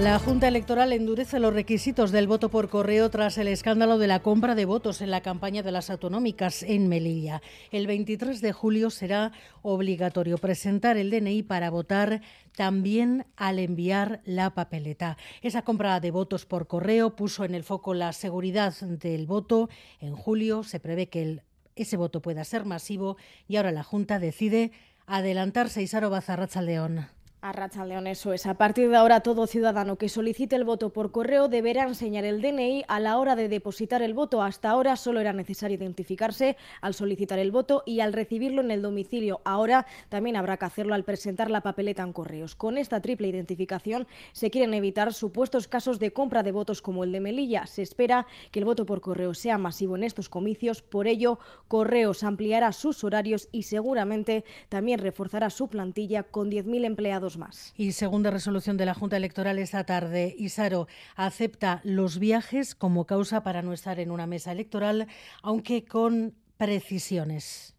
La Junta Electoral endurece los requisitos del voto por correo tras el escándalo de la compra de votos en la campaña de las autonómicas en Melilla. El 23 de julio será obligatorio presentar el DNI para votar también al enviar la papeleta. Esa compra de votos por correo puso en el foco la seguridad del voto. En julio se prevé que ese voto pueda ser masivo y ahora la Junta decide adelantarse. Isaro Bazarracha León. A Racha León, eso es. A partir de ahora, todo ciudadano que solicite el voto por correo deberá enseñar el DNI a la hora de depositar el voto. Hasta ahora solo era necesario identificarse al solicitar el voto y al recibirlo en el domicilio. Ahora también habrá que hacerlo al presentar la papeleta en correos. Con esta triple identificación se quieren evitar supuestos casos de compra de votos como el de Melilla. Se espera que el voto por correo sea masivo en estos comicios. Por ello, Correos ampliará sus horarios y seguramente también reforzará su plantilla con 10.000 empleados más. Y segunda resolución de la Junta Electoral esta tarde, Isaro acepta los viajes como causa para no estar en una mesa electoral, aunque con precisiones.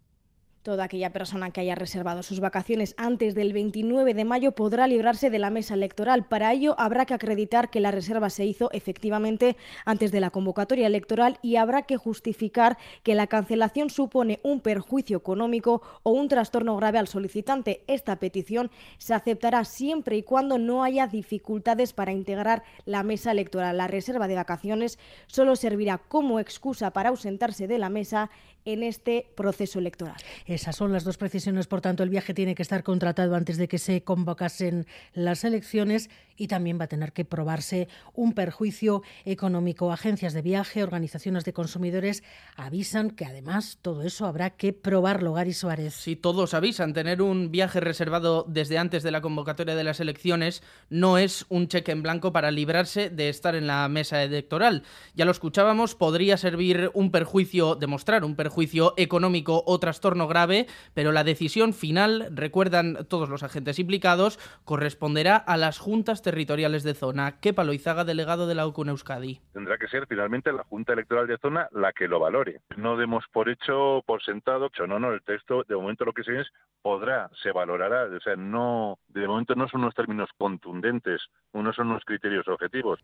Toda aquella persona que haya reservado sus vacaciones antes del 29 de mayo podrá librarse de la mesa electoral. Para ello habrá que acreditar que la reserva se hizo efectivamente antes de la convocatoria electoral y habrá que justificar que la cancelación supone un perjuicio económico o un trastorno grave al solicitante. Esta petición se aceptará siempre y cuando no haya dificultades para integrar la mesa electoral. La reserva de vacaciones solo servirá como excusa para ausentarse de la mesa en este proceso electoral. Esas son las dos precisiones, por tanto, el viaje tiene que estar contratado antes de que se convocasen las elecciones y también va a tener que probarse un perjuicio económico. Agencias de viaje, organizaciones de consumidores avisan que además todo eso habrá que probarlo, Gary Suárez. Si todos avisan, tener un viaje reservado desde antes de la convocatoria de las elecciones no es un cheque en blanco para librarse de estar en la mesa electoral. Ya lo escuchábamos, podría servir un perjuicio, demostrar un perjuicio económico o trastorno grave, pero la decisión final, recuerdan todos los agentes implicados, corresponderá a las juntas territoriales de zona. ¿Qué Loizaga, delegado de la OCUN Euskadi. Tendrá que ser finalmente la Junta Electoral de Zona la que lo valore. No demos por hecho, por sentado, no, no, el texto de momento lo que se es podrá, se valorará. O sea, no, de momento no son unos términos contundentes, no son unos criterios objetivos.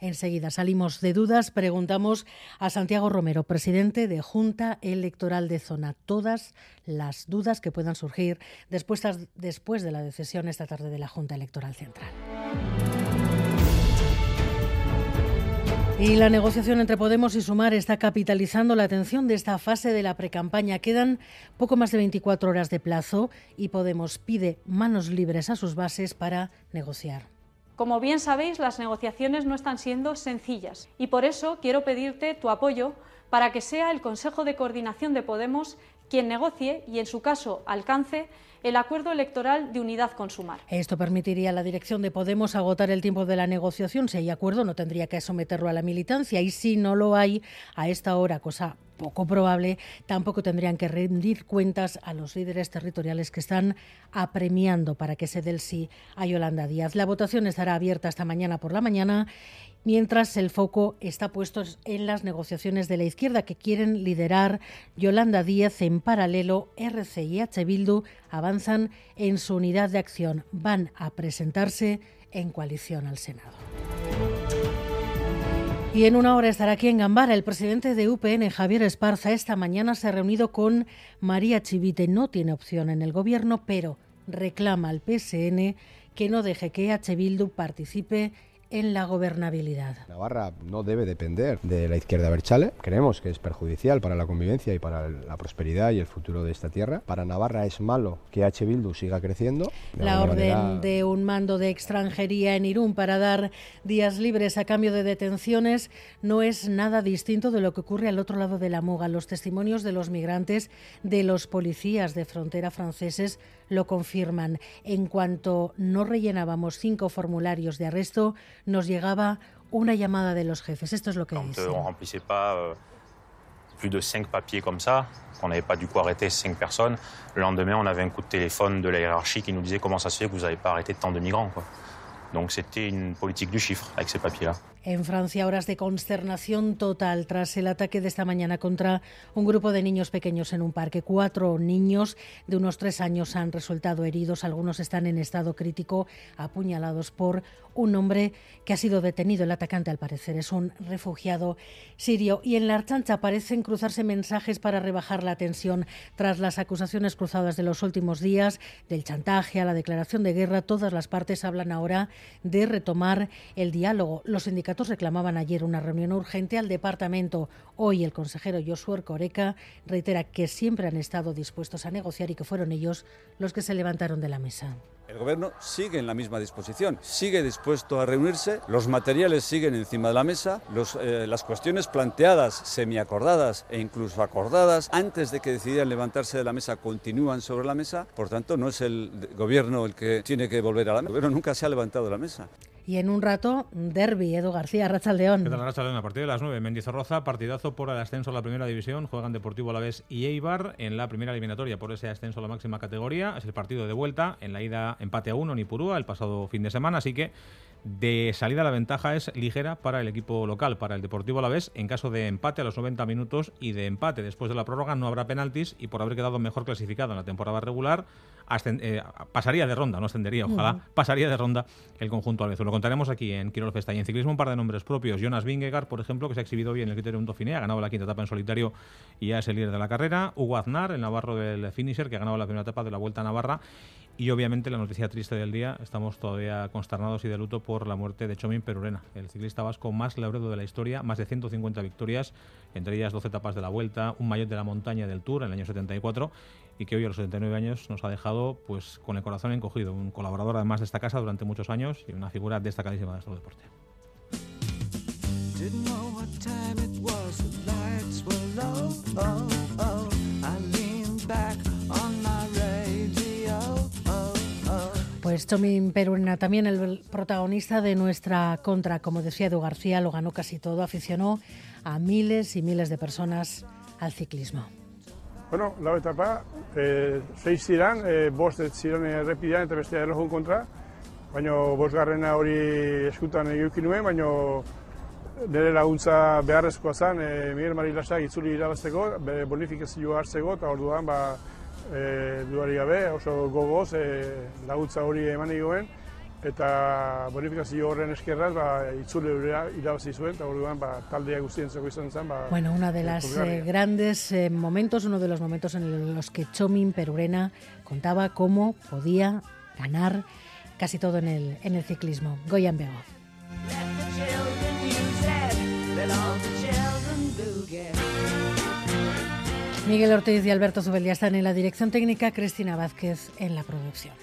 Enseguida salimos de dudas, preguntamos a Santiago Romero, presidente de Junta Electoral de Zona, todas las dudas que puedan surgir después, después de la decisión esta tarde de la Junta Electoral Central. Y la negociación entre Podemos y Sumar está capitalizando la atención de esta fase de la precampaña. Quedan poco más de 24 horas de plazo y Podemos pide manos libres a sus bases para negociar. Como bien sabéis, las negociaciones no están siendo sencillas y por eso quiero pedirte tu apoyo para que sea el Consejo de Coordinación de Podemos quien negocie y, en su caso, alcance el acuerdo electoral de unidad con Sumar. Esto permitiría a la dirección de Podemos agotar el tiempo de la negociación. Si hay acuerdo, no tendría que someterlo a la militancia. Y si no lo hay, a esta hora, cosa poco probable, tampoco tendrían que rendir cuentas a los líderes territoriales que están apremiando para que se dé el sí a Yolanda Díaz. La votación estará abierta hasta mañana por la mañana mientras el foco está puesto en las negociaciones de la izquierda que quieren liderar Yolanda Díaz en paralelo. RC y H. Avanzan en su unidad de acción. Van a presentarse en coalición al Senado. Y en una hora estará aquí en Gambara el presidente de UPN, Javier Esparza. Esta mañana se ha reunido con María Chivite. No tiene opción en el gobierno, pero reclama al PSN que no deje que H. Participe en la gobernabilidad. Navarra no debe depender de la izquierda berchale. Creemos que es perjudicial para la convivencia y para la prosperidad y el futuro de esta tierra. Para Navarra es malo que H. Bildu siga creciendo. la orden de un mando de extranjería en Irún para dar días libres a cambio de detenciones no es nada distinto de lo que ocurre al otro lado de la muga. Los testimonios de los migrantes, de los policías de frontera franceses lo confirman. En cuanto no rellenábamos cinco formularios de arresto, nos llegaba una llamada de los jefes. Esto es lo que dice. plus de cinq papiers comme ça, qu'on n'avait pas du coup arrêté cinq personnes. Le lendemain, on avait un coup de téléphone de la hiérarchie qui nous disait comment ça se fait que vous n'avez pas arrêté tant de migrants. Quoi. Donc c'était une politique du chiffre avec ces papiers-là. En Francia, horas de consternación total tras el ataque de esta mañana contra un grupo de niños pequeños en un parque. Cuatro niños de unos tres años han resultado heridos. Algunos están en estado crítico, apuñalados por un hombre que ha sido detenido. El atacante, al parecer, es un refugiado sirio. Y en la Archancha parecen cruzarse mensajes para rebajar la tensión tras las acusaciones cruzadas de los últimos días, del chantaje a la declaración de guerra. Todas las partes hablan ahora de retomar el diálogo. Los sindicatos reclamaban ayer una reunión urgente al departamento. Hoy el consejero Josué Coreca reitera que siempre han estado dispuestos a negociar y que fueron ellos los que se levantaron de la mesa. El Gobierno sigue en la misma disposición, sigue dispuesto a reunirse, los materiales siguen encima de la mesa, eh, las cuestiones planteadas, semiacordadas e incluso acordadas antes de que decidieran levantarse de la mesa continúan sobre la mesa, por tanto no es el Gobierno el que tiene que volver a la mesa, el Gobierno nunca se ha levantado de la mesa. Y en un rato, derby, Edu García, Rachaldeón. ¿Qué tal, Rachaldeón? A partir de las 9, Mendizorroza, partidazo por el ascenso a la primera división. Juegan Deportivo Alavés y Eibar en la primera eliminatoria por ese ascenso a la máxima categoría. Es el partido de vuelta. En la ida empate a uno en Ipurúa el pasado fin de semana. Así que de salida la ventaja es ligera para el equipo local, para el Deportivo Alavés, en caso de empate a los 90 minutos y de empate después de la prórroga no habrá penaltis y por haber quedado mejor clasificado en la temporada regular eh, pasaría de ronda, no ascendería, ojalá, pasaría de ronda el conjunto alvezo. Lo contaremos aquí en Quirol Festa y en ciclismo un par de nombres propios. Jonas Vingegaard, por ejemplo, que se ha exhibido bien en el criterio un Dauphiné, ha ganado la quinta etapa en solitario y ya es el líder de la carrera. Hugo Aznar, el navarro del finisher, que ha ganado la primera etapa de la Vuelta a Navarra y obviamente la noticia triste del día, estamos todavía consternados y de luto por la muerte de Chomin Perurena, el ciclista vasco más laureado de la historia, más de 150 victorias, entre ellas 12 etapas de la vuelta, un maillot de la montaña del Tour en el año 74 y que hoy a los 79 años nos ha dejado pues con el corazón encogido, un colaborador además de esta casa durante muchos años y una figura destacadísima de nuestro deporte. Pues Tomín Peruna, también el protagonista de nuestra contra, como decía Edu García, lo ganó casi todo, aficionó a miles y miles de personas al ciclismo. Bueno, lau etapa, e, seis ziren, e, bost ziren errepidean eta bestea erlojun kontra, baina bosgarrena hori eskutan egin nuen, baina nire laguntza beharrezkoa zen, e, Miguel Marilasak itzuli irabazteko, bonifikazioa hartzeko, eta orduan, ba, e, duari gabe, oso gogoz e, laguntza hori eman egoen, eta bonifikazio horren eskerraz ba, itzule irabazi zuen, eta orduan ba, taldea guztientzako izan zen. Ba, bueno, una de las eh, grandes eh, momentos, uno de los momentos en los que Chomin Perurena contaba cómo podía ganar casi todo en el, en el ciclismo. Goyan Bego. Miguel Ortiz y Alberto Zubeldía están en la dirección técnica, Cristina Vázquez en la producción.